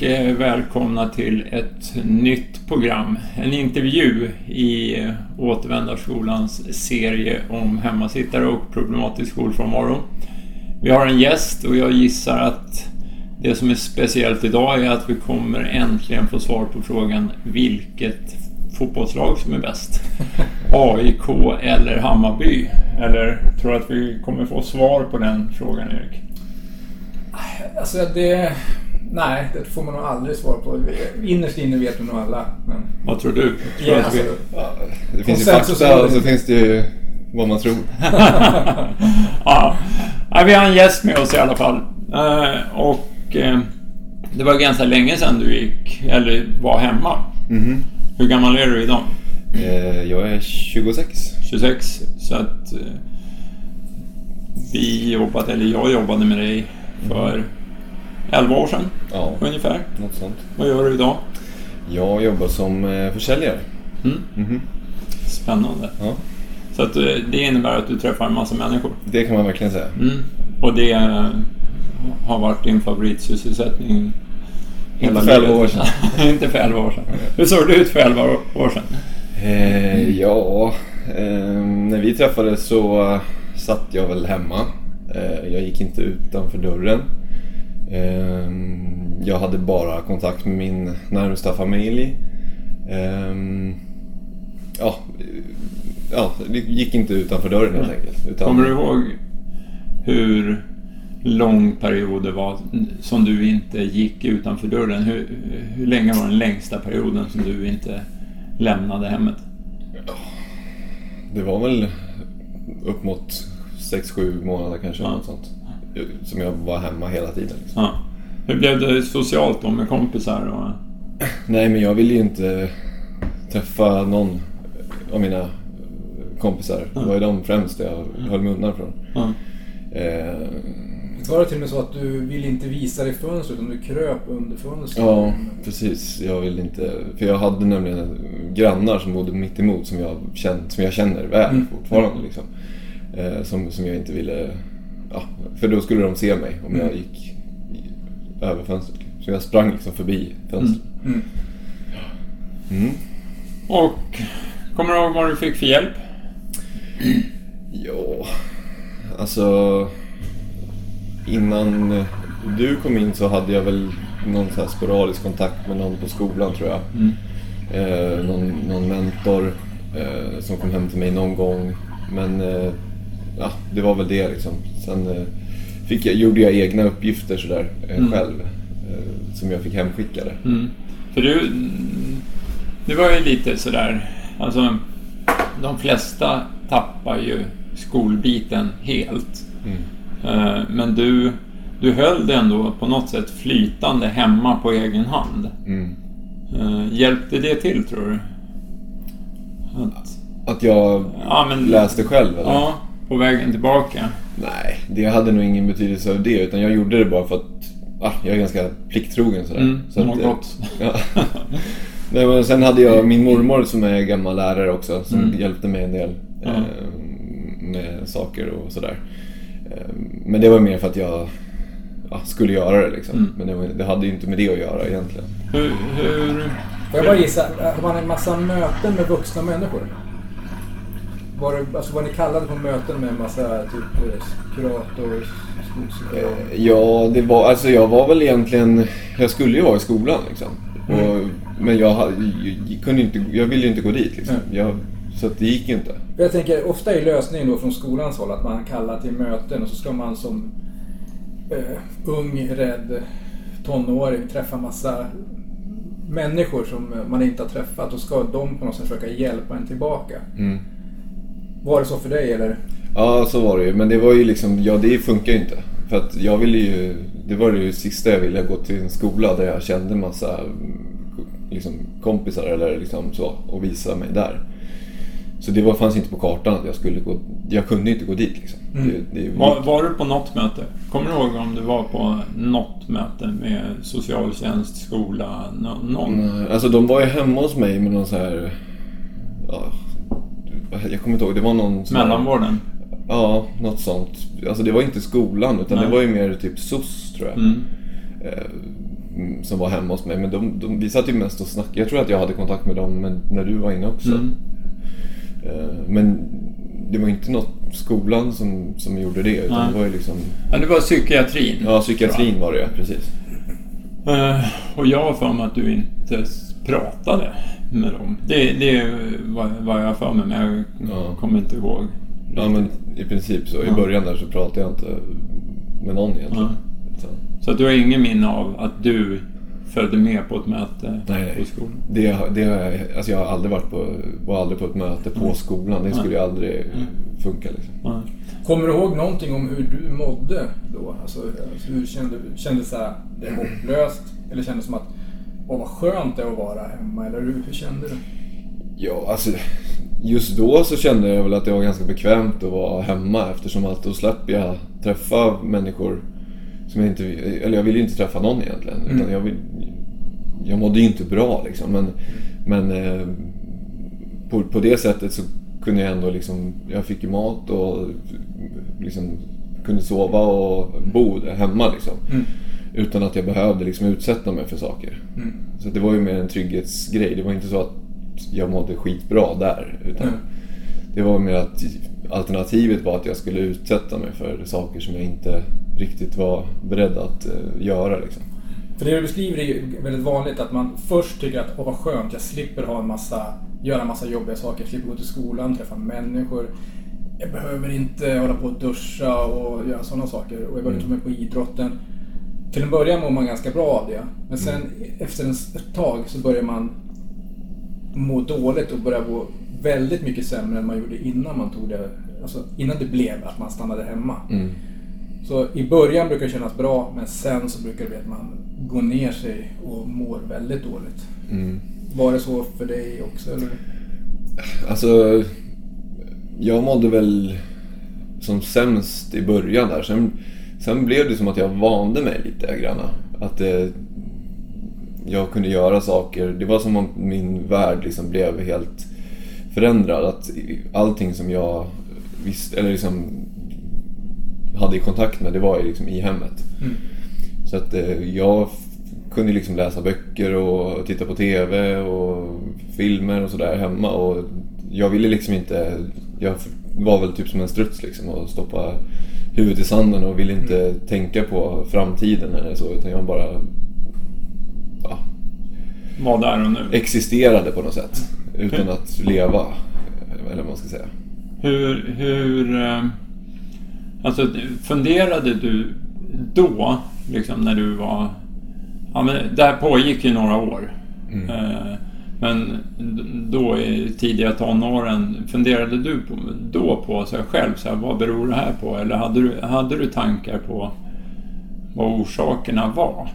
Och eh, välkomna till ett nytt program. En intervju i eh, Återvändarskolans serie om hemmasittare och problematisk skolfrånvaro. Vi har en gäst och jag gissar att det som är speciellt idag är att vi kommer äntligen få svar på frågan vilket fotbollslag som är bäst. AIK eller Hammarby? Eller tror du att vi kommer få svar på den frågan Erik? Alltså det... Nej, det får man nog aldrig svar på. Innerst inne vet vi nog alla. Men... Vad tror du? Tror vi... alltså, Ja, det finns ju fakta och så finns det ju vad man tror. ja. Vi har en gäst med oss i alla fall. Eh, och eh, det var ganska länge sedan du gick, eller var hemma. Mhm. Hur gammal är du idag? Eh, jag är 26. 26. Så att vi jobbade, eller jag jobbade med dig för 11 år sedan Ja, ungefär. något sånt. Vad gör du idag? Jag jobbar som eh, försäljare. Mm. Mhm. Spännande. Ja, Så att eh, det innebär att du träffar en massa människor. det kan man verkligen säga. Mm. Och det eh, har varit din favoritsysselsättning Inte för 11 år sedan. Inte för 11 år sedan. Hur såg det ut för 11 år sedan? Eh, ja, eh, när vi träffades så satt jag väl hemma. Eh, jag gick inte utanför dörren. Eh, jag hade bara kontakt med min närmsta familj. Eh, ja, ja, det gick inte utanför dörren helt enkelt. Utan, Kommer du ihåg hur lång period det var som du inte gick utanför dörren? Hur, hur länge var den längsta perioden som du inte lämnade hemmet? Det var väl upp mot 6-7 månader kanske. Ja. Något sånt. Som jag var hemma hela tiden. Liksom. Ja. Hur blev det socialt då med kompisar? Och, Nej, men jag ville ju inte träffa någon av mina kompisar. Det var ju de främst jag höll mig undan från. ja. Eh, var det till och med så att du ville inte visa dig i fönstret utan du kröp under fönstret? ja, precis. Jag vill inte... För jag hade nämligen grannar som bodde mitt emot som jag, känt, som jag känner väl Mm. fortfarande. Liksom. Eh, som, som jag inte ville... Ja, för då skulle de se mig om jag Mm. gick i- över fönstret. Så jag sprang liksom förbi fönstret. Mm. Mm. och kommer du ihåg vad du fick för hjälp? Ja, alltså... Innan du kom in så hade jag väl någon så här sporadisk kontakt med någon på skolan tror jag. Mm. Eh, någon, någon mentor eh, som kom hem till mig någon gång. Men eh, ja, det var väl det liksom. Sen eh, fick jag, gjorde jag egna uppgifter sådär eh, Mm. själv. Eh, som jag fick hemskickade. Mm. För du, det var ju lite sådär, alltså de flesta tappar ju skolbiten helt. Mm. Men du, du höll det ändå på något sätt flytande hemma på egen hand. Mm. Hjälpte det till tror du? Att, Att jag ja, men, läste själv eller? Ja, på vägen tillbaka. Nej, det hade nog ingen betydelse av det. Utan jag gjorde det bara för att ah, jag är ganska plikttrogen sådär. Mm, så att, gott. Ja. Nej, men sen hade jag min mormor som är gammal lärare också. Som Mm. hjälpte mig en del Ja. eh, med saker och sådär. Eh, men det var mer för att jag ja, skulle göra det liksom. Mm. Men det, var, det hade ju inte med det att göra egentligen. Hur, hur, Får jag bara gissa, har man en massa möten med vuxna människor? Var, det, alltså var ni kallade på möten med en massa typ eh, kurator? Eh, Ja, det var, alltså jag var väl egentligen... Jag skulle ju vara i skolan liksom. Och, men jag, hade- jag, kunde inte, jag ville ju inte gå dit liksom. Mm. Jag, så det gick ju inte. Jag tänker, ofta är lösningen då från skolans håll att man kallar till möten och så ska man som eh, ung, rädd tonåring träffa massa människor som man inte har träffat och ska de på något sätt försöka hjälpa en tillbaka. Mm. Var det så för dig eller? Ja, så var det ju. Men det var ju liksom, ja det funkar ju inte. För att jag ville ju, det var det ju sista jag ville, gå till en skola där jag kände massa mm, liksom, kompisar eller liksom så och visa mig där. Så det var, fanns inte på kartan att jag skulle gå, jag kunde inte gå dit liksom. Mm. Det, det, var, var du på något möte? Kommer du ihåg om du var på något möte med socialtjänst, skola, nå- någon? Nej, Alltså de var ju hemma hos mig med någon så här... Ja, jag kommer inte ihåg, det var någon... Mellanvården? Ja, något sånt. Alltså det var inte skolan utan Nej. det var ju mer typ SOS tror jag. Mm. eh, som var hemma hos mig. Men de, de, vi satt ju mest och snackade. Jag tror att jag hade kontakt med dem men, när du var inne också. Mm. Eh, men det var inte något skolan som, som gjorde det utan Nej. det var ju liksom... Ja, det var psykiatrin. Ja, psykiatrin var det precis. Eh, och jag har för mig att du inte pratade med dem. Det, det är vad, jag har för mig, men jag Ja. kommer inte ihåg. Ja men i princip så. I Ja. början där så pratade jag inte med någon egentligen. Utan Så att du har ingen minne av att du följde med på ett möte Nej, på skolan? Det, det har jag, alltså jag har aldrig varit på, var aldrig på ett möte på Mm. skolan. Det skulle ju aldrig funka liksom. Nej. Kommer du ihåg någonting om hur du mådde då? Alltså, alltså hur kände du? Kändes det hopplöst? Eller kändes det som att, åh vad skönt det är att vara hemma? Eller hur, hur kände du? Ja, alltså just då så kände jag väl att det var ganska bekvämt att vara hemma eftersom att då slapp jag träffa människor som jag inte, eller jag ville ju inte träffa någon egentligen. Utan Mm. jag, vill, jag mådde ju inte bra liksom. Men, men eh, på, på det sättet så kunde jag ändå liksom, jag fick ju mat och liksom kunde sova och bo hemma liksom. Mm. Utan att jag behövde liksom utsätta mig för saker. Mm. Så det var ju mer en trygghetsgrej. Det var inte så att jag mådde skitbra där. Utan Mm. det var mer att alternativet var att jag skulle utsätta mig för saker som jag inte riktigt var beredd att eh, göra. Liksom. För det du beskriver är ju väldigt vanligt att man först tycker att åh vad skönt, jag slipper ha en massa, göra en massa jobbiga saker. Jag slipper gå till skolan, träffa människor. Jag behöver inte hålla på och duscha och göra sådana saker. Och jag behöver inte vara med på idrotten. Till en början mår man ganska bra av det. Men sen efter en, ett tag så börjar man må dåligt och börjar må väldigt mycket sämre än man gjorde innan man tog det. Alltså innan det blev att man stannade hemma. Mm. Så i början brukar det kännas bra, men sen så brukar det bli att man går ner sig och mår väldigt dåligt. Mm. Var det så för dig också? Eller? Alltså, jag mådde väl som sämst i början där. Sen, sen blev det som att jag vande mig lite grann. Att det, jag kunde göra saker. Det var som om min värld liksom blev helt förändrad. Att allting som jag visste, eller liksom hade i kontakt med, det var ju liksom i hemmet. Mm. Så att eh, jag kunde liksom läsa böcker och titta på TV och filmer och sådär hemma. Och jag ville liksom inte... Jag var väl typ som en struts liksom och stoppa huvudet i sanden och ville inte tänka på framtiden eller så. Utan jag bara ja, Var där och nu. existerade på något sätt. Utan att leva, eller vad man ska säga. Hur, hur... eh, Alltså, funderade du då, liksom när du var... Ja, men det här pågick ju några år. Mm. Eh, Men då i tidiga tonåren, funderade du på, då på sig själv, så här, vad beror det här på? Eller hade du, hade du tankar på vad orsakerna var?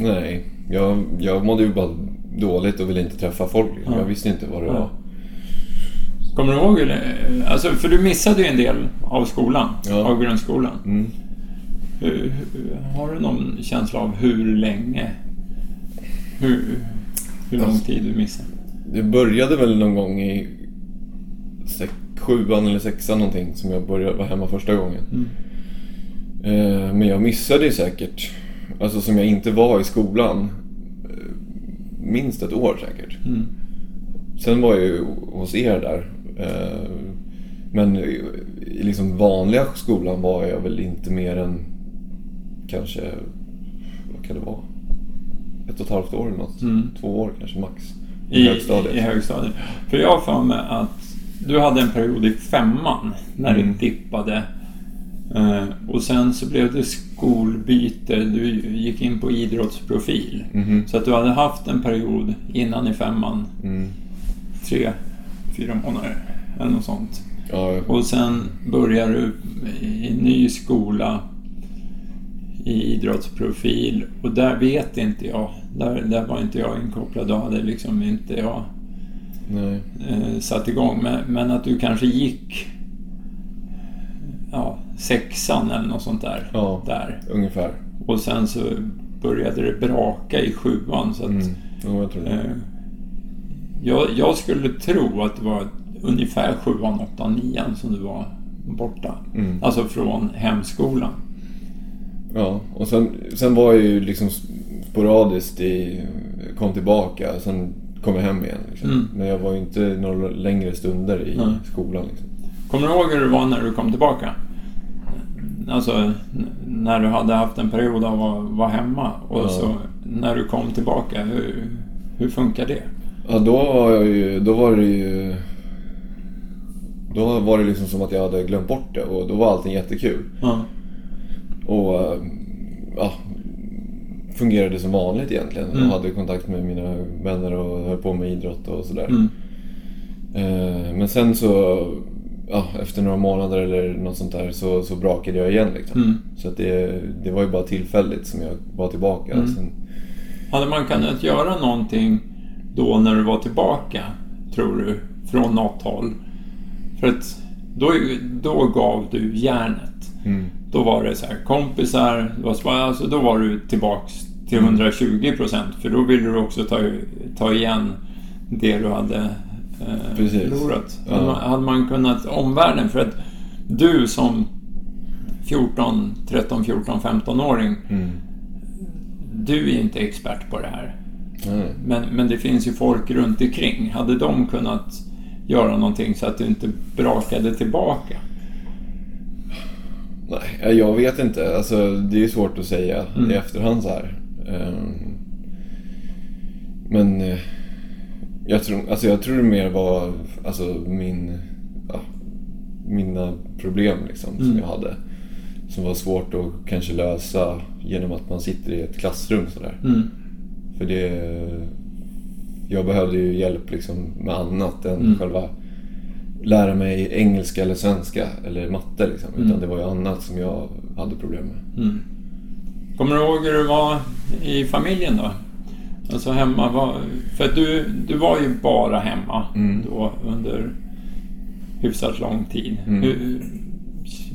Nej, jag, jag mådde ju bara dåligt och ville inte träffa folk. Ja. Jag visste inte vad det var. Kommer du ihåg? Alltså, för du missade ju en del av skolan, Ja. av grundskolan. Mm. Hur, har du någon känsla av hur länge? Hur, hur lång Alltså- tid du missade? Det började väl någon gång i sex, sjuan eller sexan någonting som jag började vara hemma första gången. Mm. Eh, men jag missade ju säkert, alltså som jag inte var i skolan, minst ett år säkert. Mm. Sen var jag ju hos er där. eh, Men i liksom vanliga skolan var jag väl inte mer än kanske, vad kan det vara? Ett och ett halvt år eller något. Mm. Två år kanske max. I, I, högstadiet. I högstadiet. För jag har för mig att du hade en period i femman när Mm. det dippade. Eh, och sen så blev det skolbyte. Du gick in på idrottsprofil. Mhm. Så att du hade haft en period innan i femman, Mm. tre, fyra månader eller något sånt. Ja, Och sen börjar du i ny skola i idrottsprofil och där vet inte jag. Där, där var inte jag inkopplad. Då hade liksom inte jag nej. eh, satt igång. Men, men att du kanske gick ja, sexan eller något sånt där. Ja. där. Ungefär. Och sen så började det braka i sjuan. Så att, Mm. Ja, jag tror det. Eh, jag, jag skulle tro att det var ungefär sjuan, åttan, nian som du var borta. Mm. Alltså från hemskolan. Ja, och sen, sen var jag ju liksom sporadiskt i, kom tillbaka, sen kom jag hem igen. Liksom. Mm. Men jag var ju inte några längre stunder i Nej. skolan. Liksom. Kommer du ihåg hur det var när du kom tillbaka? Alltså när du hade haft en period av att vara hemma och Ja. så när du kom tillbaka, hur, hur funkar det? Ja, då var jag ju, då var det ju... Då var det liksom som att jag hade glömt bort det och då var allting jättekul. Ja. Och ja, fungerade som vanligt egentligen. Mm. Jag hade kontakt med mina vänner och höll på med idrott och sådär. Mm. Eh, Men sen så, ja, efter några månader eller något sånt där så, så brakade jag igen liksom. Mm. Så att det, det var ju bara tillfälligt som jag var tillbaka. Mm. Sen, Hade man kunnat göra någonting då när du var tillbaka, tror du, från något håll? För att då, då gav du järnet. mm, Då var det så här, kompisar, det var, så- alltså då var du tillbaks till Mm. 120 procent. För då ville du också ta, ta igen det du hade eh, förlorat. Ja. Hade, man, hade man kunnat omvärlden, för att du som 14, 13, 14, 15-åring, mm, du är inte expert på det här. Men, men det finns ju folk runt omkring. Hade de kunnat göra någonting så att du inte brakade tillbaka? Nej, jag vet inte. Alltså, det är svårt att säga Mm. i efterhand så här. Ehm, Men eh, jag tror, alltså jag tror det mer var alltså, min, ja, mina problem liksom, som Mm. jag hade. Som var svårt att kanske lösa genom att man sitter i ett klassrum sådär. Mm. För det... Jag behövde ju hjälp liksom med annat än Mm. själva lära mig engelska eller svenska eller matte liksom. Mm. Utan det var ju annat som jag hade problem med. Mm. Kommer du ihåg hur det var i familjen då? Alltså hemma, var, för att du, du var ju bara hemma Mm. då under hyfsat lång tid. Mm. Hur,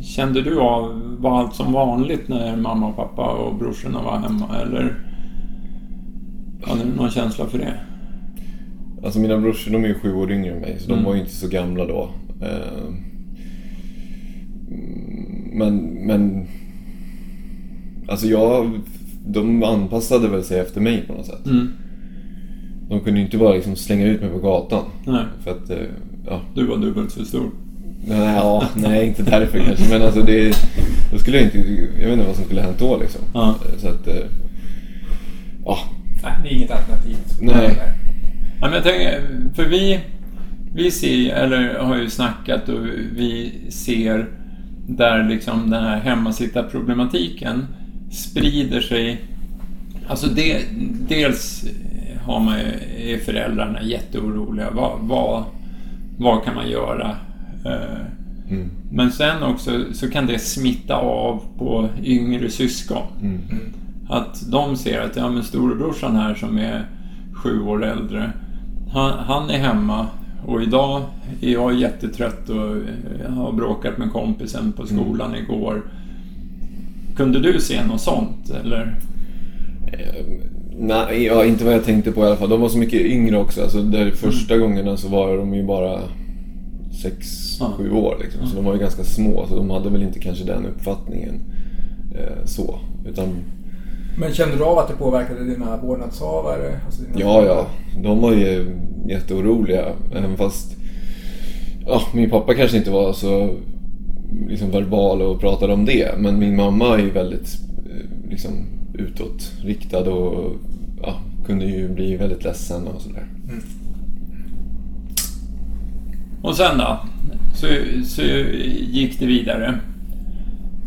kände du av, var allt som vanligt när mamma och pappa och brorsorna var hemma eller hade du någon känsla för det? Alltså mina brorsor de är ju sju år yngre än mig så Mm. de var ju inte så gamla då. Eh, Men, men... Alltså jag... De anpassade väl sig efter mig på något sätt. Mm. De kunde ju inte bara liksom slänga ut mig på gatan. Nej, För att, eh, ja, du var dubbelt så stor. Nej, ja, nej, inte därför kanske. Men alltså det... Då skulle jag inte... Jag vet inte vad som skulle hänt då liksom. Ja. Så att... eh, Ja. Nej, det är inget alternativ. Nej. Ja, men jag tänker, för vi, vi ser, eller har ju snackat och vi ser där liksom den här hemmasittarproblematiken sprider sig. Alltså det, dels har man ju, är föräldrarna jätteoroliga. Vad, vad, vad kan man göra? Eh, Mm. Men sen också så kan det smitta av på yngre syskon. Mm. Att de ser att ja, men storebrorsan här som är sju år äldre, han, han är hemma och idag är jag jättetrött och eh, har bråkat med kompisen på skolan igår. Kunde du se något sånt eller? Eh, Nej, ja, inte vad jag tänkte på i alla fall. De var så mycket yngre också. Alltså, där första gångerna så var de ju bara 6-7 Ja. år. Liksom. Så de var ju ganska små. Så de hade väl inte kanske den uppfattningen eh, så. Utan, Men kände du av att det påverkade dina vårdnadshavare? Alltså dina ja, ja. De var ju jätteoroliga. Även fast ja, min pappa kanske inte var så liksom, verbal och pratade om det. Men min mamma är ju väldigt eh, liksom, utåtriktad och ja, kunde ju bli väldigt ledsen och sådär. Mm. Och sen då? Så, så gick det vidare.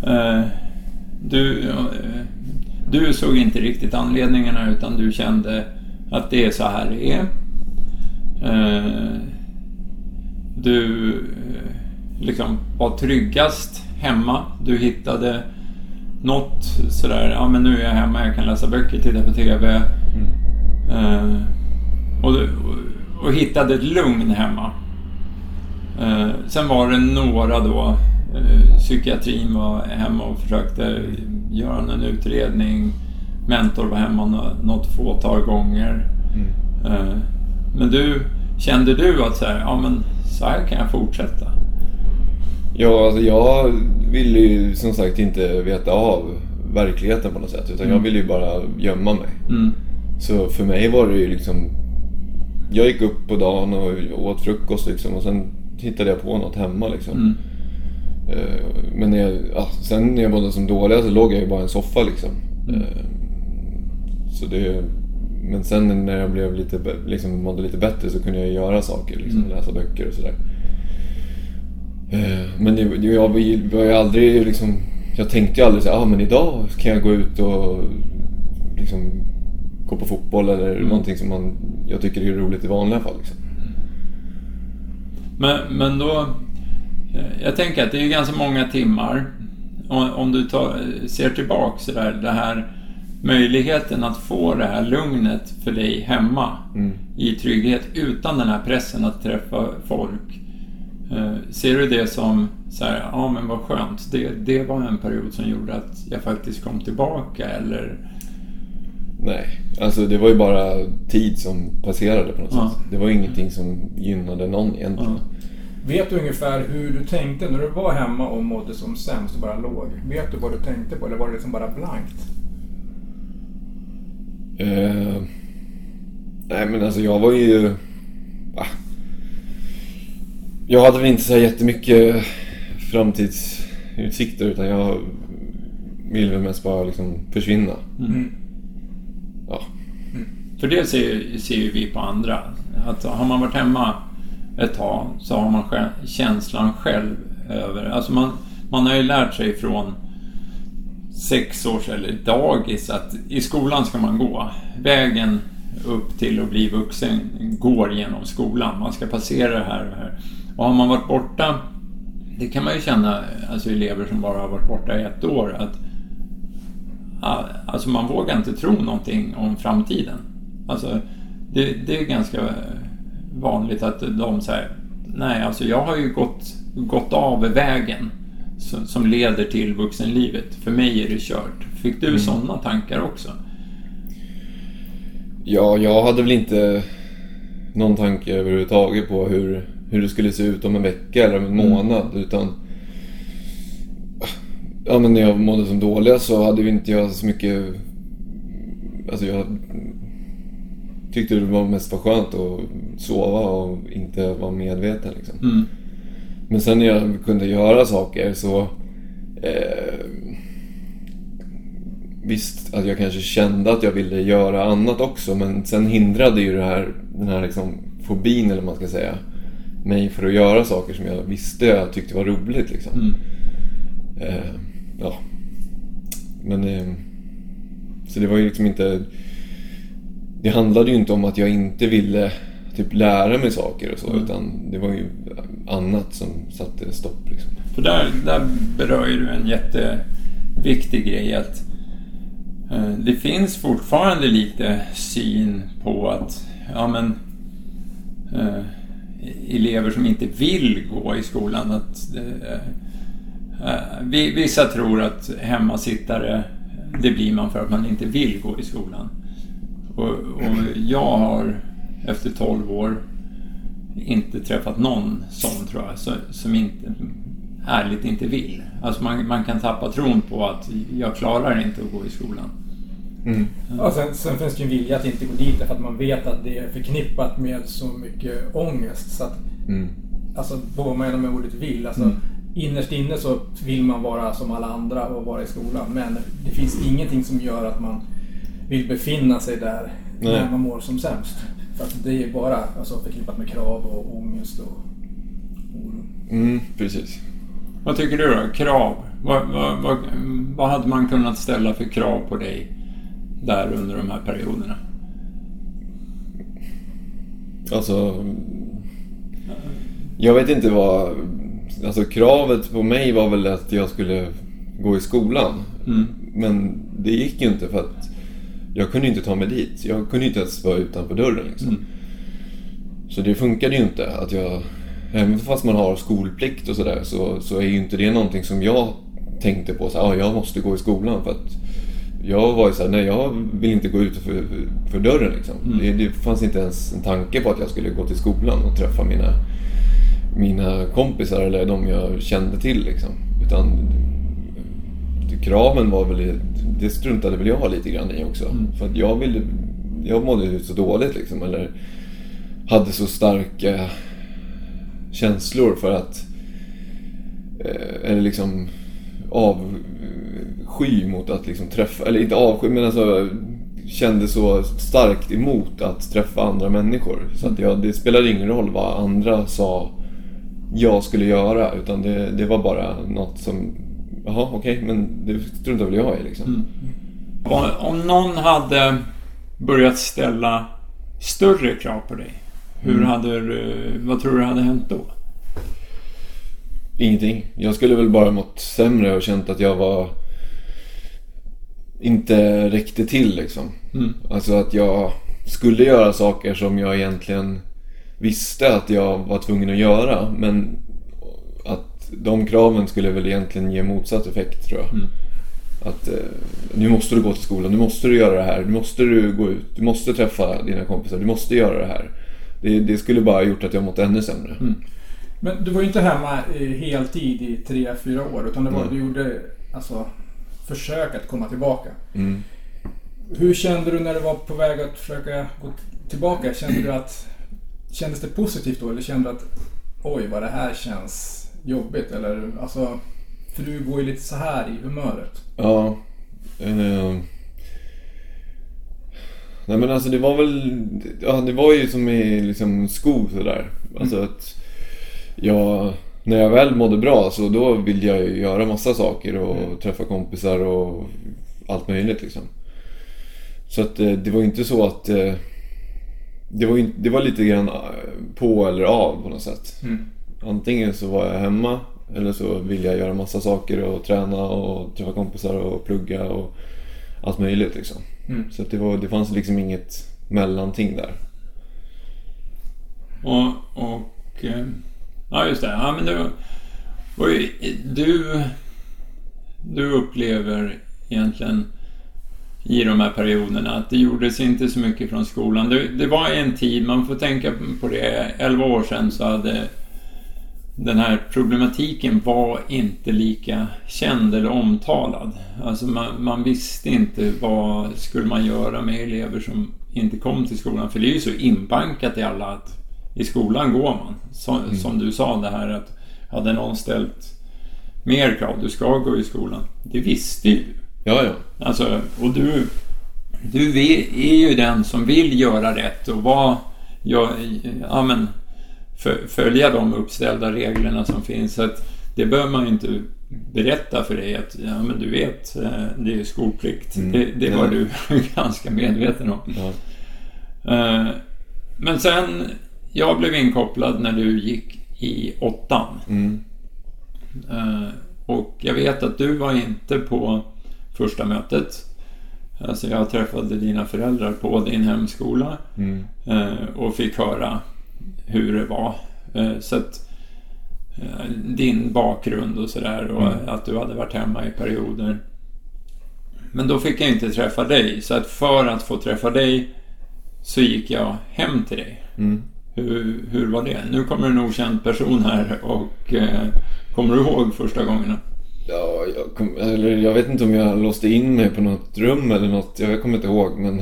Eh, du, eh, du såg inte riktigt anledningarna utan du kände att det är så här det är. Du liksom var tryggast hemma. Du hittade något sådär, ja men nu är jag hemma, jag kan läsa böcker, titta på TV. Eh, och, och, hittade ett lugn hemma. Eh, sen var det några då, eh, psykiatrin var hemma och försökte göra en utredning. Mentor var hemma nå- något fåtal gånger. Eh, men du, kände du att så här, ja men så här kan jag fortsätta? Ja, alltså jag ville ju som sagt inte veta av verkligheten på något sätt. Utan jag ville ju bara gömma mig. Mm. Så för mig var det ju liksom... Jag gick upp på dagen och åt frukost liksom och sen hittade jag på något hemma liksom. Mm. Eh, Men när jag, ja, sen när jag mådde som dåligast så låg jag ju bara i en soffa liksom. Mm. Eh, Så det, men sen när jag blev lite, liksom, mådde lite bättre så kunde jag göra saker, liksom, Mm. läsa böcker och sådär. Eh, Men det, jag var ju aldrig liksom, jag tänkte ju aldrig så här, ah, men idag kan jag gå ut och liksom, gå på fotboll eller Mm. någonting som man, jag tycker är roligt i vanliga fall. Liksom. Men, men då... Jag tänker att det är ganska många timmar. Om, om du tar, ser tillbaks så där, det här möjligheten att få det här lugnet för dig hemma Mm. i trygghet utan den här pressen att träffa folk. Eh, Ser du det som så här, ja men vad skönt, det, det var en period som gjorde att jag faktiskt kom tillbaka eller? Nej, alltså det var ju bara tid som passerade på något Ja. sätt. Det var ingenting som gynnade någon egentligen. Ja. Vet du ungefär hur du tänkte när du var hemma och mådde som sämst och bara låg? Vet du vad du tänkte på eller var det liksom bara blankt? Eh, nej men alltså jag var ju... Ah, jag hade väl inte så här jättemycket framtidsutsikter utan jag ville väl mest bara liksom försvinna. Mm. Ja. För det ser, ser ju vi på andra. Att har man varit hemma ett tag så har man själv, känslan själv över... Alltså man, man har ju lärt sig från sex års eller dagis att i skolan ska man gå. Vägen upp till att bli vuxen går genom skolan. Man ska passera det här och det här. Och har man varit borta, det kan man ju känna, alltså elever som bara har varit borta i ett år, att Alltså man vågar inte tro någonting om framtiden. Alltså det, det är ganska vanligt att de säger Nej, alltså jag har ju gått, gått av vägen som, som leder till vuxenlivet. För mig är det kört. Fick du sådana tankar också? Ja, jag hade väl inte någon tanke överhuvudtaget på hur, hur det skulle se ut om en vecka eller om en månad. Utan ja, men när jag mådde som dåligast så hade vi inte jag så mycket... Alltså jag tyckte det var mest var skönt att sova och inte vara medveten. Liksom. Mm. Men sen när jag kunde göra saker så... Eh, visst att jag kanske kände att jag ville göra annat också men sen hindrade ju det här, den här liksom fobin eller vad man ska säga mig för att göra saker som jag visste jag tyckte var roligt. Liksom. Mm. Eh, ja. Men... Eh, så det var ju liksom inte... Det handlade ju inte om att jag inte ville typ lära mig saker och så Mm. utan det var ju annat som satte stopp liksom. För där, där berör ju du en jätteviktig grej att eh, det finns fortfarande lite syn på att ja, men, eh, elever som inte vill gå i skolan att det, eh, eh vissa tror att hemmasittare det blir man för att man inte vill gå i skolan. Och, och jag har efter 12 år inte träffat någon sån tror jag, som inte ärligt inte vill. Alltså man, man kan tappa tron på att jag klarar inte att gå i skolan. Mm. Ja, sen, sen finns det ju en vilja att inte gå dit för att man vet att det är förknippat med så mycket ångest. Så att, Mm. alltså, vad man än med ordet vill. Alltså, Mm. Innerst inne så vill man vara som alla andra och vara i skolan. Men det finns ingenting som gör att man vill befinna sig där Nej. när man mår som sämst. För att det är bara alltså, förknippat med krav och ångest och oro. Mm, precis. Vad tycker du då? Krav? Vad, vad, vad, vad hade man kunnat ställa för krav på dig där under de här perioderna? Alltså... Jag vet inte vad... Alltså kravet på mig var väl att jag skulle gå i skolan. Mm. Men det gick ju inte för att jag kunde inte ta mig dit. Jag kunde inte ens vara utanför dörren liksom. Mm. Så det funkade ju inte att jag... Även fast man har skolplikt och sådär så, så är ju inte det någonting som jag tänkte på. Så, ah, jag måste gå i skolan för att jag var ju såhär, nej jag vill inte gå ut för, för dörren liksom. Mm. Det, det fanns inte ens en tanke på att jag skulle gå till skolan och träffa mina, mina kompisar eller de jag kände till liksom. Utan kraven var väl, det struntade väl jag lite grann i också. Mm. För att jag ville, jag mådde ju så dåligt liksom. Eller hade så starka känslor för att, eh, eller liksom avsky mot att liksom träffa, eller inte avsky men alltså kände så starkt emot att träffa andra människor. Så att jag, det spelade ingen roll vad andra sa jag skulle göra utan det, det var bara något som, jaha okej men det struntar väl jag i liksom. Mm. Om, om någon hade börjat ställa större krav på dig, hur Mm. hade du, vad tror du hade hänt då? Ingenting. Jag skulle väl bara mått sämre och känt att jag var inte räckte till liksom. Mm. Alltså att jag skulle göra saker som jag egentligen visste att jag var tvungen att göra. Men att de kraven skulle väl egentligen ge motsatt effekt tror jag. Mm. Att eh, nu måste du gå till skolan, nu måste du göra det här, nu måste du gå ut, du måste träffa dina kompisar, du måste göra det här. Det, det skulle bara gjort att jag mått ännu sämre. Mm. Men du var ju inte hemma i heltid i tre, fyra år utan det var, Nej. du gjorde alltså, försök att komma tillbaka. Mm. Hur kände du när du var på väg att försöka gå tillbaka? Kände du att... Kändes det positivt då eller kände du att oj vad det här känns jobbigt? Eller alltså... För du går ju lite så här i humöret. Ja. Eh, nej men alltså det var väl, ja det var ju som i liksom skog sådär. Alltså att jag, när jag väl mådde bra så då ville jag ju göra massa saker och träffa kompisar och allt möjligt liksom. Så att eh, det var inte så att eh, det var, det var lite grann eh, på eller av på något sätt. Antingen så var jag hemma eller så vill jag göra massa saker och träna och träffa kompisar och plugga och allt möjligt liksom. Mm. Så att det, var, det fanns liksom inget mellanting där. Och, och eh, ja just det, ja men du, och du, du upplever egentligen i de här perioderna att det gjordes inte så mycket från skolan. Det, det var en tid, man får tänka på det, 11 år sedan så hade den här problematiken var inte lika känd eller omtalad. Alltså man, man visste inte vad skulle man göra med elever som inte kom till skolan. För det är ju så inbankat i alla att i skolan går man. Så, Som du sa det här att hade någon ställt mer krav, du ska gå i skolan. Det visste ju du. Ja, ja. Alltså, och du, du är ju den som vill göra rätt och vara, ja, ja, men, följa de uppställda reglerna som finns. Så att det behöver man ju inte berätta för dig att ja, men du vet, eh, det är skolplikt. Mm. Det, det var Ja. du ganska medveten om. ja. Eh, Men sen, jag blev inkopplad när du gick i åttan. Mm. Eh, Och jag vet att du var inte på första mötet. Alltså jag träffade dina föräldrar på din hemskola Mm. eh, och fick höra hur det var. Eh, Så att din bakgrund och sådär och Mm. att du hade varit hemma i perioder. Men då fick jag inte träffa dig. Så att för att få träffa dig så gick jag hem till dig. Mm. Hur, hur var det? Nu kommer en okänd person här och eh, kommer du ihåg första gångerna? Ja, jag, kom, eller jag vet inte om jag låste in mig på något rum eller något. Jag kommer inte ihåg men...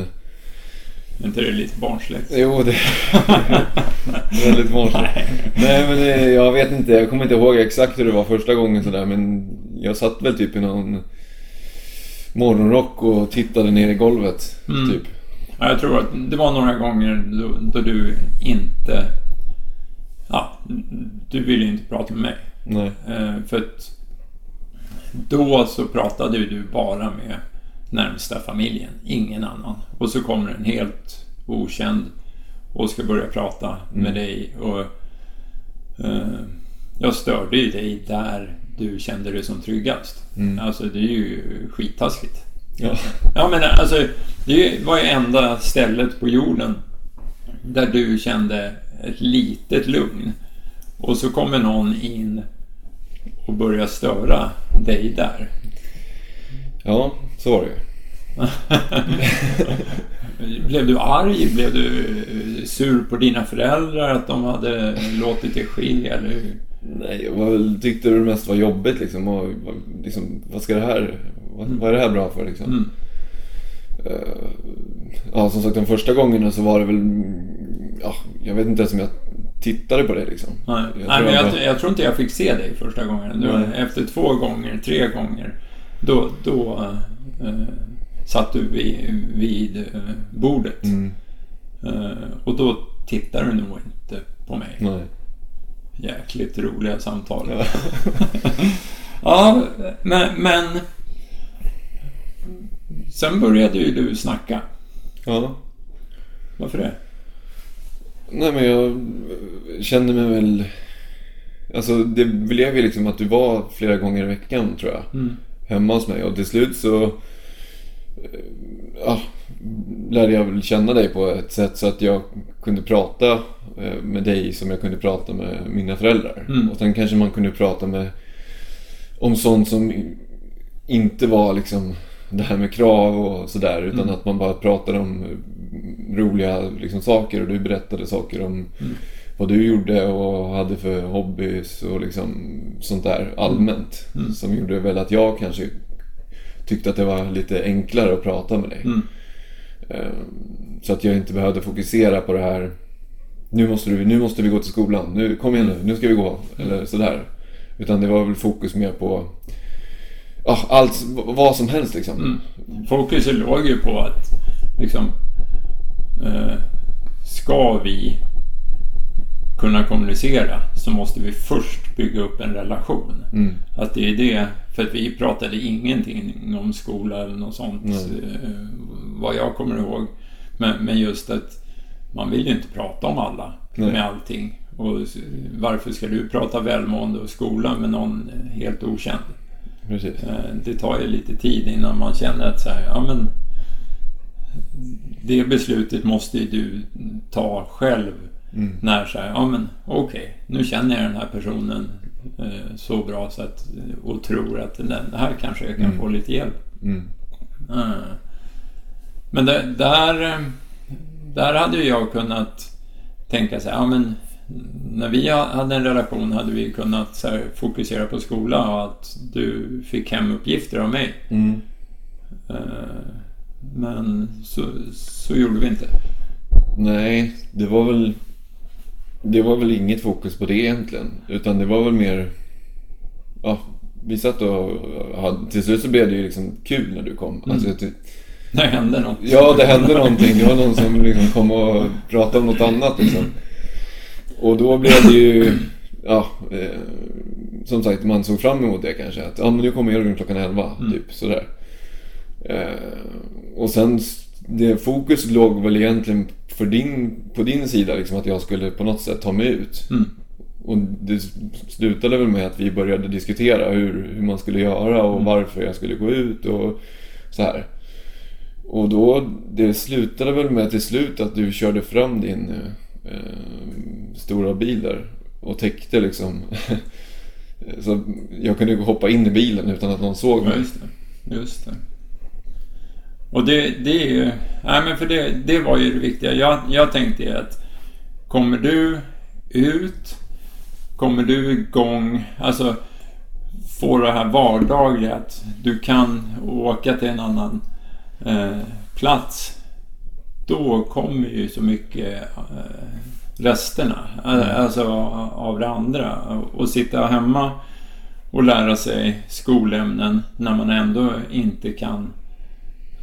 Är inte det lite barnsligt? Jo, det är väldigt vanligt. Nej. Nej men det, jag vet inte, jag kommer inte ihåg exakt hur det var första gången sådär men jag satt väl typ i någon morgonrock och tittade ner i golvet. Mm. Typ. Ja, jag tror att det var några gånger då, då du inte... Ja, du ville inte prata med mig. Nej. Eh, för att då så pratade ju du bara med närmsta familjen, ingen annan. Och så kommer en helt okänd och ska börja prata med Mm. dig. Och eh, Jag störde ju dig där du kände dig som tryggast. Mm. Alltså det är ju skittaskigt. Ja. Ja men alltså, det var ju enda stället på jorden där du kände ett litet lugn. Och så kommer någon in och börjar störa dig där. ja, så var det ju. Blev du arg? Blev du eh, sur på dina föräldrar att de hade låtit det ske? Eller? hur? Nej, jag tyckte det mest var jobbigt liksom. Och, liksom vad ska det här... vad, vad är det här bra för liksom? Mm. Eh, ja, som sagt de första gångerna så var det väl... Ja, jag vet inte ens om jag tittade på det liksom. Nej, Jag Nej tror men jag bara- jag tror inte jag fick se dig första gången. Du, efter två gånger, tre gånger, då, då eh, satt du vid, vid eh, bordet. Mm, och då tittar du nog inte på mig. nej. Jäkligt roliga samtal. Ja. Ja, men, men... Sen började ju du snacka. ja. Varför det? Nej men jag kände mig väl... Alltså det blev ju liksom att du var flera gånger i veckan tror jag. Mm. Hemma hos mig och till slut så... Ja, lärde jag väl känna dig på ett sätt så att jag kunde prata eh, med dig som jag kunde prata med mina föräldrar. Mm. Och sen kanske man kunde prata med... Om sånt som inte var liksom det här med krav och sådär utan Mm. att man bara pratade om roliga liksom, saker och du berättade saker om Mm. vad du gjorde och hade för hobbys och liksom sånt där allmänt. Mm. Som gjorde väl att jag kanske tyckte att det var lite enklare att prata med dig. Mm. Ehm, Så att jag inte behövde fokusera på det här nu måste, du, nu måste vi gå till skolan, nu, kom igen nu, nu ska vi gå. Eller sådär. Utan det var väl fokus mer på ja, allt, vad som helst liksom. Mm. Fokuset låg ju på att liksom eh, ska vi kunna kommunicera så måste vi först bygga upp en relation. Mm. Att det är det, för att vi pratade ingenting om skola eller något sånt eh, vad jag kommer ihåg. Men, men just att man vill ju inte prata om alla Nej. med allting. Och varför ska du prata välmående och skola med någon helt okänd? Precis. Eh, Det tar ju lite tid innan man känner att så här, ja men det beslutet måste ju du ta själv Mm. när så här, ja men okej, nu känner jag den här personen eh, så bra så att, och tror att den här kanske jag kan Mm. få lite hjälp. Mm. Eh, Men där, där, eh, där hade jag kunnat tänka så här, ja men när vi ha- hade en relation hade vi kunnat här, fokusera på skola och att du fick hemuppgifter av mig. Mm. Eh, Men så, så gjorde vi inte. Nej, det var väl Det var väl inget fokus på det egentligen. Utan det var väl mer Ja, vi satt och hade, till slut så blev det ju liksom kul när du kom. Alltså, det, Det hände något. ja, det hände någonting. Det var någon som liksom kom och pratade om något annat liksom. Och då blev det ju Ja, eh, som sagt man såg fram emot det kanske. Att ja, men nu kommer Jörgen klockan 11, Mm. typ sådär. Eh, och sen det fokus låg väl egentligen för din, på din sida liksom att jag skulle på något sätt ta mig ut. Mm. Och det slutade väl med att vi började diskutera hur, hur man skulle göra och Mm. varför jag skulle gå ut och så här. Och då, det slutade väl med till slut att du körde fram din eh, stora bil där och täckte liksom. så jag kunde hoppa in i bilen utan att någon såg Ja, mig. just det. Just det. Och det, det är ju... Nej, men för det, det var ju det viktiga. Jag, jag tänkte ju att kommer du ut, kommer du igång, alltså få det här vardagliga att du kan åka till en annan eh, plats. Då kommer ju så mycket eh, resterna, eh, alltså av det andra. Och sitta hemma och lära sig skolämnen när man ändå inte kan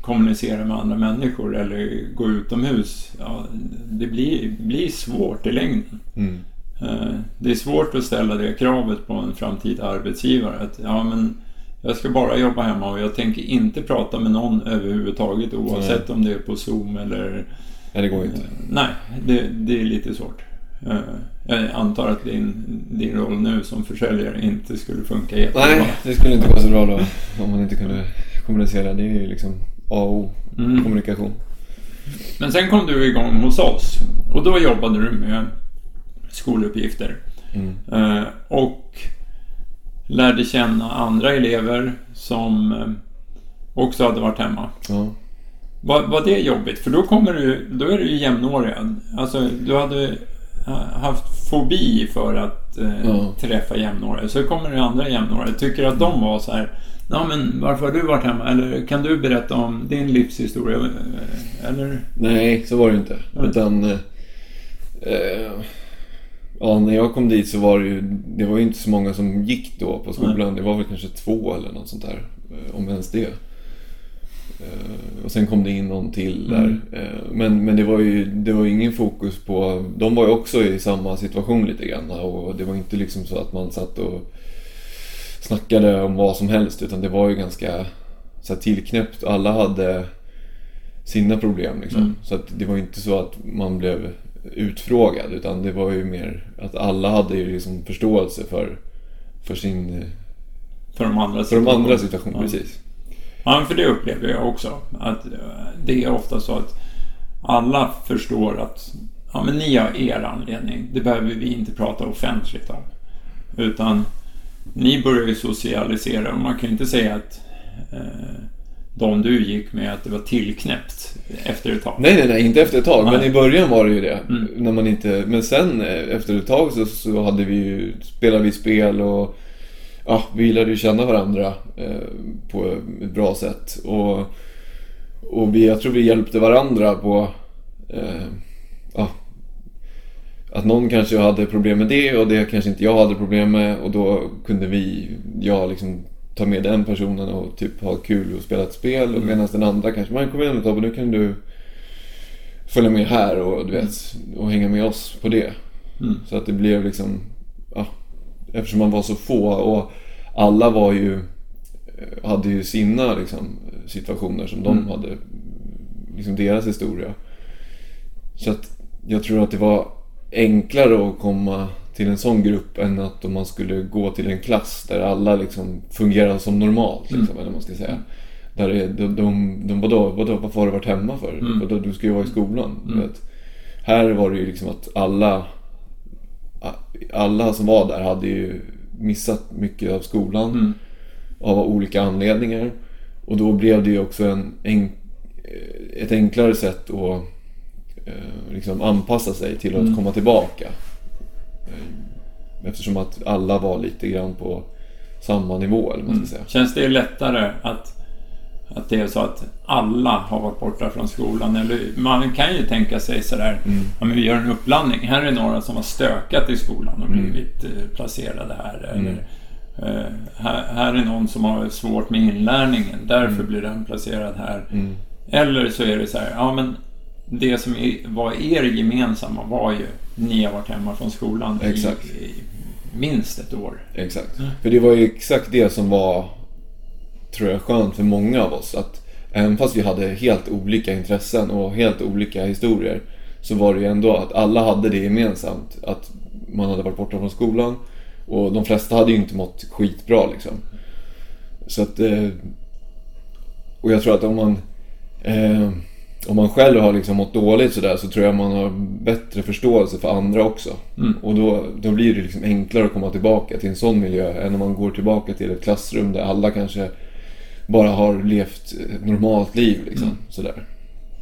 kommunicera med andra människor eller gå utomhus. Ja, det blir, blir svårt i längden. Mm. Eh, Det är svårt att ställa det kravet på en framtida arbetsgivare. Att ja, men jag ska bara jobba hemma och jag tänker inte prata med någon överhuvudtaget oavsett om det är på Zoom eller... Nej, det går inte. Eh, Nej, det, det är lite svårt. Eh, Jag antar att din, din roll nu som försäljare inte skulle funka jättebra. Nej, det skulle inte vara så bra då om man inte kunde kommunicera. Det är ju liksom A och O, Mm. kommunikation. Men sen kom du igång hos oss och då jobbade du med skoluppgifter. Mm. Eh, och lärde känna andra elever som eh, också hade varit hemma. Ja. Var, var det jobbigt? För då, kommer du, då är du ju jämnårig. Alltså, du hade haft fobi för att eh, Ja. träffa jämnåriga. Så kommer det andra jämnåriga. Tycker att de var så här. Ja men varför har du varit hemma? Eller kan du berätta om din livshistoria? Eh, Eller? Nej, så var det inte. Utan... Eh, eh, ja, när jag kom dit så var det ju... Det var ju inte så många som gick då på skolan. Det var väl kanske två eller något sånt där. eh, Om ens det. Eh, och sen kom det in någon till där. Mm. Men men det, var ju, det var ingen fokus på... De var ju också i samma situation lite grann. Och det var inte liksom så att man satt och snackade om vad som helst. Utan det var ju ganska så här, tillknäppt. Alla hade sina problem liksom. Mm. Så att det var ju inte så att man blev utfrågad utan det var ju mer att alla hade ju liksom förståelse för, för sin... För de andra För de andra situationerna. situationer, Ja. precis. Ja, för det upplever jag också. Att eh, det är ofta så att alla förstår att ja, men ni har er anledning. Det behöver vi inte prata offentligt om. Utan ni börjar ju socialisera och man kan ju inte säga att eh, de du gick med att det var tillknäppt efter ett tag. Nej, nej, nej, inte efter ett tag. Men Nej. i början var det ju det. Mm. När man inte, men sen eh, efter ett tag så, så hade vi ju, spelade vi spel och ja, vi lärde ju känna varandra eh, på ett bra sätt. Och, och vi, jag tror vi hjälpte varandra på eh, ja, att någon kanske hade problem med det och det kanske inte jag hade problem med och då kunde vi, jag liksom ta med den personen och typ ha kul och spela ett spel och Mm. medan den andra kanske, men kom igen nu Tobbe, nu kan du följa med här och du vet, och hänga med oss på det. Mm. Så att det blev liksom, ja, eftersom man var så få och alla var ju, eh, hade ju sina liksom, situationer som de Mm. hade, liksom deras historia. Så att jag tror att det var enklare att komma till en sån grupp än att om man skulle gå till en klass där alla liksom fungerar som normalt, liksom, Mm. eller man ska säga. Där det, de, de, de vadå, vadå, varför har du varit hemma för? Mm. Vadå, du ska ju vara i skolan. Mm. Här var det ju liksom att alla alla som var där hade ju missat mycket av skolan Mm. av olika anledningar. Och då blev det ju också en, en, ett enklare sätt att eh, liksom anpassa sig till att Mm. komma tillbaka. Eh, Eftersom att alla var lite grann på samma nivå, eller man ska säga. Känns det lättare att, att det är så att alla har varit borta från skolan? Eller man kan ju tänka sig sådär, Mm. ja, men vi gör en uppblandning. Här är några som har stökat i skolan och Mm. blivit eh, placerade här. Mm. Eller, eh, här, här är någon som har svårt med inlärningen, därför Mm. blir den placerad här. Mm. Eller så är det så här, ja men det som var er gemensamma var ju, ni har varit hemma från skolan i, Exakt. i minst ett år. Exakt. För det var ju exakt det som var, tror jag, skönt för många av oss. Att även fast vi hade helt olika intressen och helt olika historier så var det ju ändå att alla hade det gemensamt. Att man hade varit borta från skolan och de flesta hade ju inte mått skitbra liksom. Så att... eh, Och jag tror att om man... Eh, om man själv har liksom mått dåligt sådär så tror jag man har bättre förståelse för andra också. Mm. Och då, då blir det liksom enklare att komma tillbaka till en sån miljö än om man går tillbaka till ett klassrum där alla kanske bara har levt ett normalt liv. Liksom, Mm. sådär.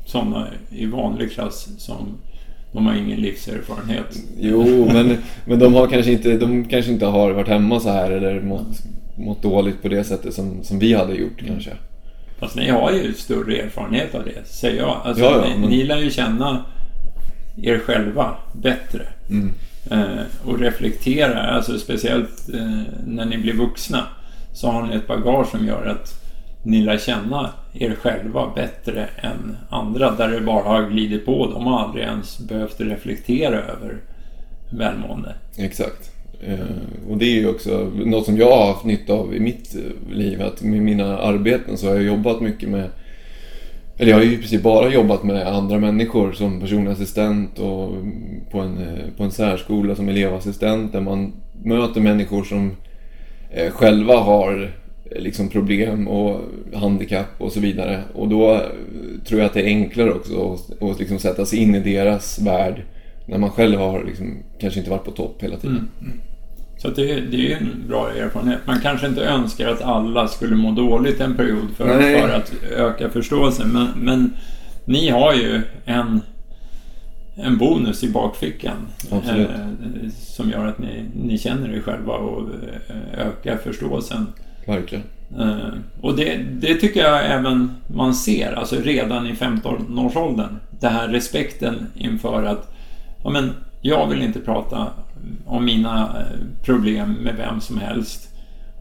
Sådana i vanlig klass som de har ingen livserfarenhet. Jo, men, men de, har kanske inte, de kanske inte har varit hemma så här eller mått, mått dåligt på det sättet som, som vi hade gjort Mm. kanske. Fast ni har ju större erfarenhet av det, säger jag. Alltså, Ja, ja, ni, men- ni lär ju känna er själva bättre. Mm. Eh, och reflektera, alltså speciellt eh, när ni blir vuxna. Så har ni ett bagage som gör att ni lär känna er själva bättre än andra där det bara har glidit på. De har aldrig ens behövt reflektera över välmående. Exakt. Eh, och det är ju också något som jag har haft nytta av i mitt eh, liv. Att med mina arbeten så har jag jobbat mycket med eller jag har ju i princip bara jobbat med andra människor som personlig assistent och på en, eh, på en särskola som elevassistent där man möter människor som själva har liksom problem och handikapp och så vidare. Och då tror jag att det är enklare också att, att liksom sätta sig in i deras värld när man själv har liksom, kanske inte varit på topp hela tiden. Mm. mm. Så det, det är ju en bra erfarenhet. Man kanske inte önskar att alla skulle må dåligt en period för, Nej. för att öka förståelsen. Men, men ni har ju en, en bonus i bakfickan. Eh, som gör att ni, ni känner er själva och eh, ökar förståelsen. Verkligen. Eh, och det, det tycker jag även man ser, alltså redan i 15-årsåldern. Den här respekten inför att ja, men, jag vill inte prata om mina eh, problem med vem som helst.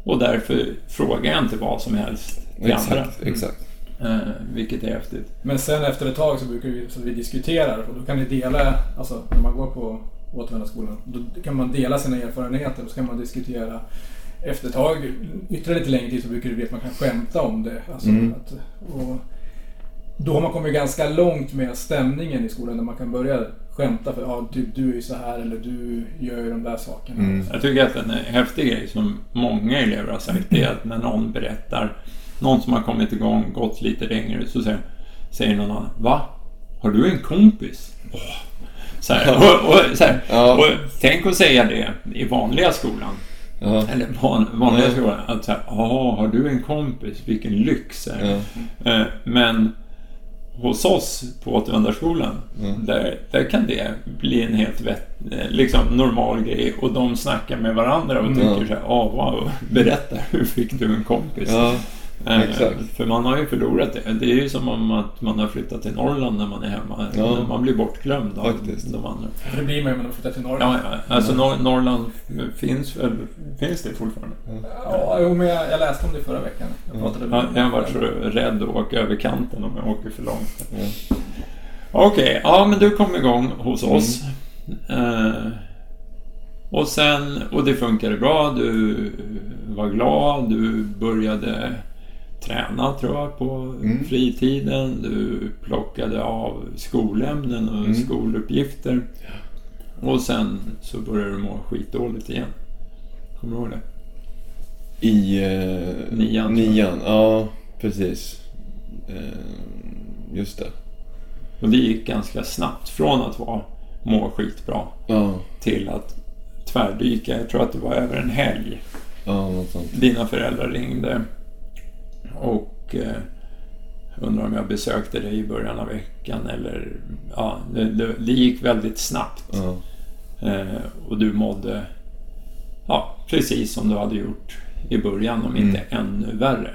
Och därför frågar jag inte vad som helst till andra. Exakt, exakt. Eh, vilket är häftigt. Men sen efter ett tag så brukar vi, så vi diskuterar och då kan ni dela, alltså när man går på återvändarskolan, då kan man dela sina erfarenheter och så kan man diskutera efter ett tag, ytterligare lite längre tid så brukar det bli att man kan skämta om det. Alltså Mm. att, och då har man kommit ganska långt med stämningen i skolan där man kan börja skämta för ja, typ du är ju så här eller du gör ju de där sakerna. Mm. Jag tycker att en häftig grej som många elever har sagt det är att när någon berättar, någon som har kommit igång, gått lite längre, så säger, säger någon annan Va? Har du en kompis? Åh. Så här, och, och, så här, Ja. och tänk att säga det i vanliga skolan. Ja. Eller van, vanliga Ja. skolan. Att så här, "Ja, har du en kompis? Vilken lyx. Ja. Eh, Men hos oss på återvändarskolan, Mm. där, där kan det bli en helt vett, eh, liksom normal grej och de snackar med varandra och Mm. tycker så här, "Ah, wow, berätta, hur fick du en kompis? Ja, exakt. För man har ju förlorat det. Det är ju som om att man har flyttat till Norrland när man är hemma. Ja. När Man blir bortglömd av Faktiskt. de andra. Det blir man ju när man flyttar till Norrland. Ja, ja. Alltså Nor- Norrland finns finns det fortfarande? Ja, jo, men jag, jag läste om det förra veckan. Jag pratade Ja, jag har varit så rädd att åka över kanten om jag åker för långt. Ja. Okej, ja men du kom igång hos oss. Eh, och sen, och det funkade bra. Du var glad. Du började träna tror jag på Mm. fritiden. Du plockade av skolämnen och Mm. skoluppgifter. Och sen så började du må skitdåligt igen. Kommer du ihåg det? I eh, Nian, nian. Ja, precis. Eh, just det. Och det gick ganska snabbt från att vara må skitbra Ja, till att tvärdyka. Jag tror att det var över en helg. ja något sånt. Dina föräldrar ringde och eh, undrar om jag besökte dig i början av veckan eller ja, det, det, det gick väldigt snabbt. Ja. Eh, och du mådde ja, precis som du hade gjort i början, om inte ännu värre.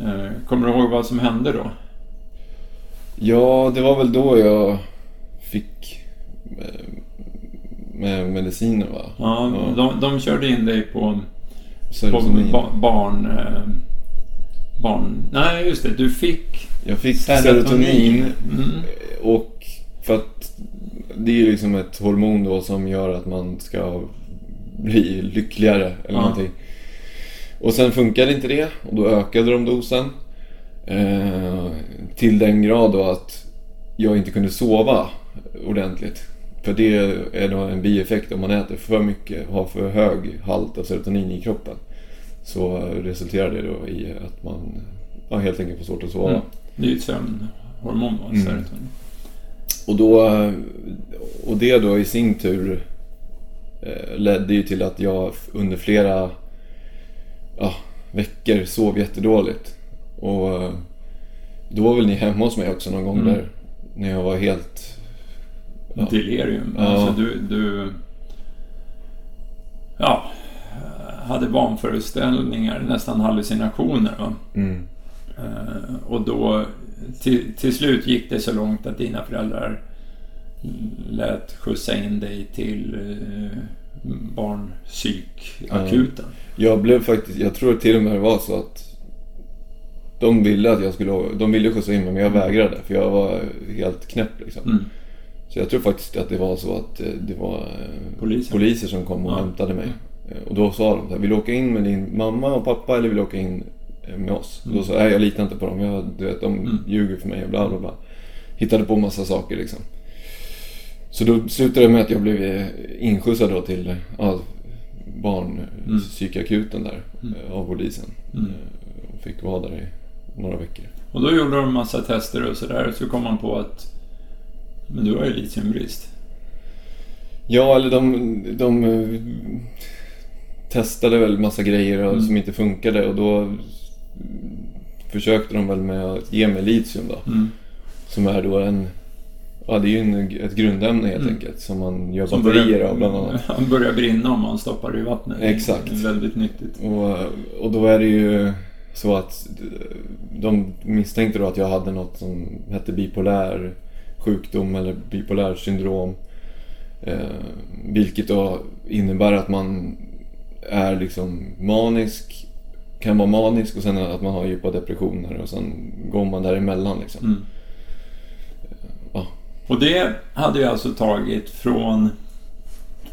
Eh, kommer du ihåg vad som hände då? ja, det var väl då jag fick eh, med mediciner va? Ja, Ja. De, de körde in dig på, på barn... Eh, barn... Nej, just det. Du fick Jag fick serotonin. serotonin. Mm. Och för att det är ju liksom ett hormon då som gör att man ska bli lyckligare eller Ja. någonting. Och sen funkade inte det och då ökade de dosen. Eh, till den grad då att jag inte kunde sova ordentligt. För det är då en bieffekt om man äter för mycket, har för hög halt av serotonin i kroppen. Så resulterar det då i att man ja, helt enkelt får svårt att sova. Mm. Det är ju ett sömnhormon, va? Mm. Och, då, och det då i sin tur eh, ledde ju till att jag under flera ja, veckor sov jättedåligt. Och eh, då var väl ni hemma hos mig också någon gång Mm. där. När jag var helt... Ja. Delirium. Ja. Alltså du, du... Ja, hade vanföreställningar, nästan hallucinationer. Va? Mm. Eh, och då till, till slut gick det så långt att dina föräldrar lät skjutsa in dig till eh, barnpsykakuten. Jag blev faktiskt, jag tror till och med det var så att de ville att jag skulle, de ville skjutsa in mig men jag vägrade för jag var helt knäpp liksom. Mm. Så jag tror faktiskt att det var så att eh, det var eh, Poliser. poliser som kom och Ja. hämtade mig. Eh, Och då sa de så här, vill du åka in med din mamma och pappa eller vill du åka in eh, med oss? Mm. Då sa jag, "Nej, jag litar inte på dem. Jag, du vet, de Mm. ljuger för mig och bla bla bla. Hittade på massa saker liksom. Så då slutade det med att jag blev eh, inskjutsad då till ja, barnpsykakuten där Mm. av polisen. Mm. Och fick vara där i några veckor. Och då gjorde de massa tester och sådär. Så kom man på att men du har ju litiumbrist. Ja, eller de, de testade väl massa grejer Mm. som inte funkade och då försökte de väl med att ge mig litium då. Mm. Som är då en ja, det är ju en, ett grundämne helt Mm. enkelt som man gör Som batterier börjar- av bland annat. Han börjar brinna om man stoppar det i vattnet. Exakt. Det är väldigt nyttigt. Och, och då är det ju så att de misstänkte då att jag hade något som hette bipolär sjukdom eller bipolär syndrom. Eh, vilket då innebär att man är liksom manisk, kan vara manisk och sen att man har djupa depressioner och sen går man däremellan liksom. Mm. Ja. Och det hade jag alltså tagit från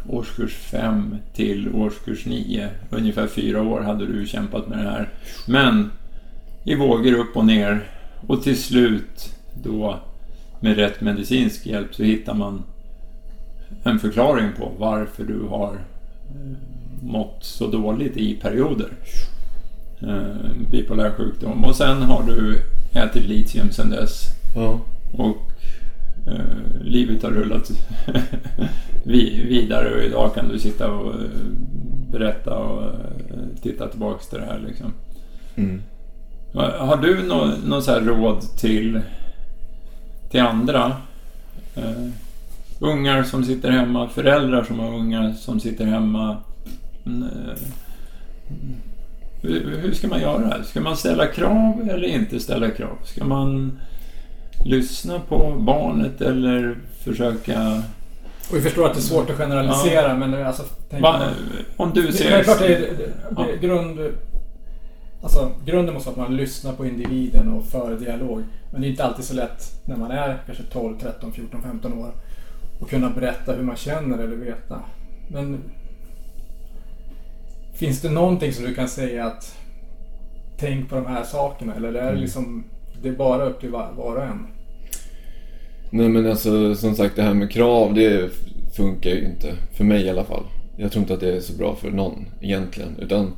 årskurs 5 till årskurs 9. Ungefär fyra år hade du kämpat med det här. Men i vågor upp och ner och till slut då med rätt medicinsk hjälp så hittar man en förklaring på varför du har eh, mått så dåligt i perioder. Eh, bipolär sjukdom. Och sen har du ätit litium sen dess. Ja. Och eh, livet har rullat vi- vidare och idag kan du sitta och eh, berätta och eh, titta tillbaks till det här liksom. Mm. Ha- Har du någon nå så här råd till, till andra? Eh, ungar som sitter hemma, föräldrar som har ungar som sitter hemma. Eh, hur, ska man göra? Ska man ställa krav eller inte ställa krav? Ska man lyssna på barnet eller försöka... Och vi förstår att det är svårt att generalisera men alltså... tänk- Va, om du Det, ser... självklart är det, det, Ja. det grund, alltså, grunden måste vara att man lyssnar på individen och för dialog. Men det är inte alltid så lätt när man är kanske 12, 13, 14, 15 år att kunna berätta hur man känner eller veta. Men finns det någonting som du kan säga att tänk på de här sakerna eller är det Mm. liksom det är bara upp till var, var och en? Nej men alltså som sagt det här med krav det funkar ju inte. För mig i alla fall. Jag tror inte att det är så bra för någon egentligen. Utan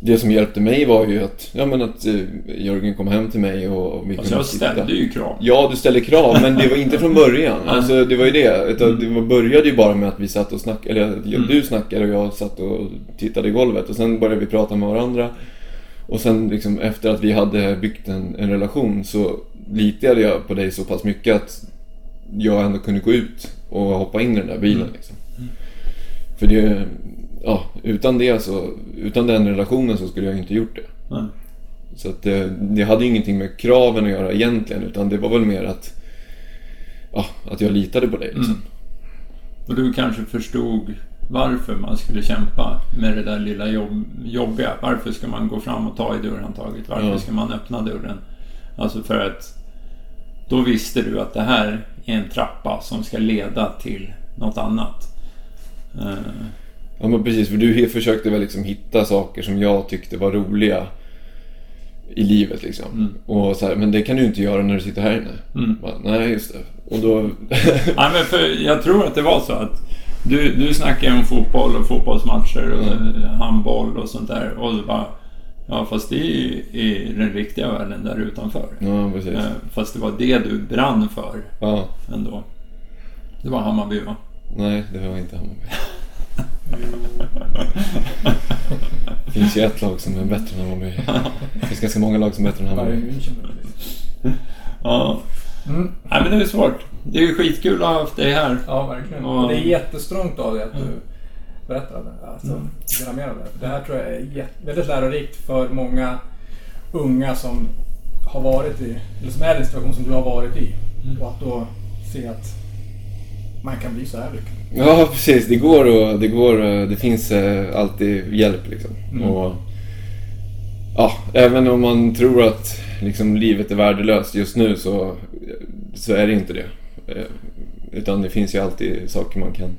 det som hjälpte mig var ju att, ja, men att eh, Jörgen kom hem till mig och, och vi Alltså jag ställde ju krav. Ja, du ställde krav, men det var inte från början. Alltså, det var ju det. Utan det började ju bara med att vi satt och snackade, eller Mm. du snackade och jag satt och tittade i golvet. Och sen började vi prata med varandra. Och sen liksom efter att vi hade byggt en, en relation så litade jag på dig så pass mycket att jag ändå kunde gå ut och hoppa in i den där bilen. Mm. Liksom. För det, ja, utan det så, utan den relationen så skulle jag inte gjort det. Nej. Så att det, det hade ju ingenting med kraven att göra egentligen utan det var väl mer att, ja, att jag litade på dig liksom. Mm. Och du kanske förstod varför man skulle kämpa med det där lilla jobb, jobbiga. Varför ska man gå fram och ta i dörrhandtaget? Varför Ja. ska man öppna dörren? Alltså för att då visste du att det här är en trappa som ska leda till något annat. Eh, Ja men precis, för du försökte väl liksom hitta saker som jag tyckte var roliga i livet liksom. Mm. Och så här, men det kan du inte göra när du sitter här inne. Mm. Bara, Nej, just det. Och då... Nej, men för jag tror att det var så att du, du snackade om fotboll och fotbollsmatcher och Mm. handboll och sånt där. Och du bara, ja fast det är ju i den riktiga världen där utanför. ja, precis. Eh, Fast det var det du brann för Ja, ändå. Det var Hammarby va? nej, det var inte Hammarby. Det finns ju ett lag som är bättre än Hammarby. Det finns ganska många lag som är bättre än Hammarby. München möjligtvis. Ja. Mm. Nej men det är svårt. Det är ju skitkul att ha haft dig här. Ja, verkligen. Och- det är jättestrångt av dig att du Mm. berättar om det. Alltså, Mm. dig av det. Det här tror jag är väldigt lärorikt för många unga som har varit i, eller som är i den situation som du har varit i. Mm. Och att då se att man kan bli så här lycklig. Ja, precis. Det går och det, går, och det finns eh, alltid hjälp liksom. Mm. Och, ja, även om man tror att liksom, livet är värdelöst just nu så, så är det inte det. Eh, Utan det finns ju alltid saker man kan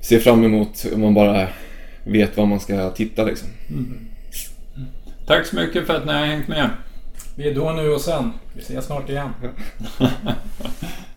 se fram emot om man bara vet var man ska titta liksom. Tack så mycket för att ni har hängt med. Vi är då, nu och sen. Vi ses snart igen.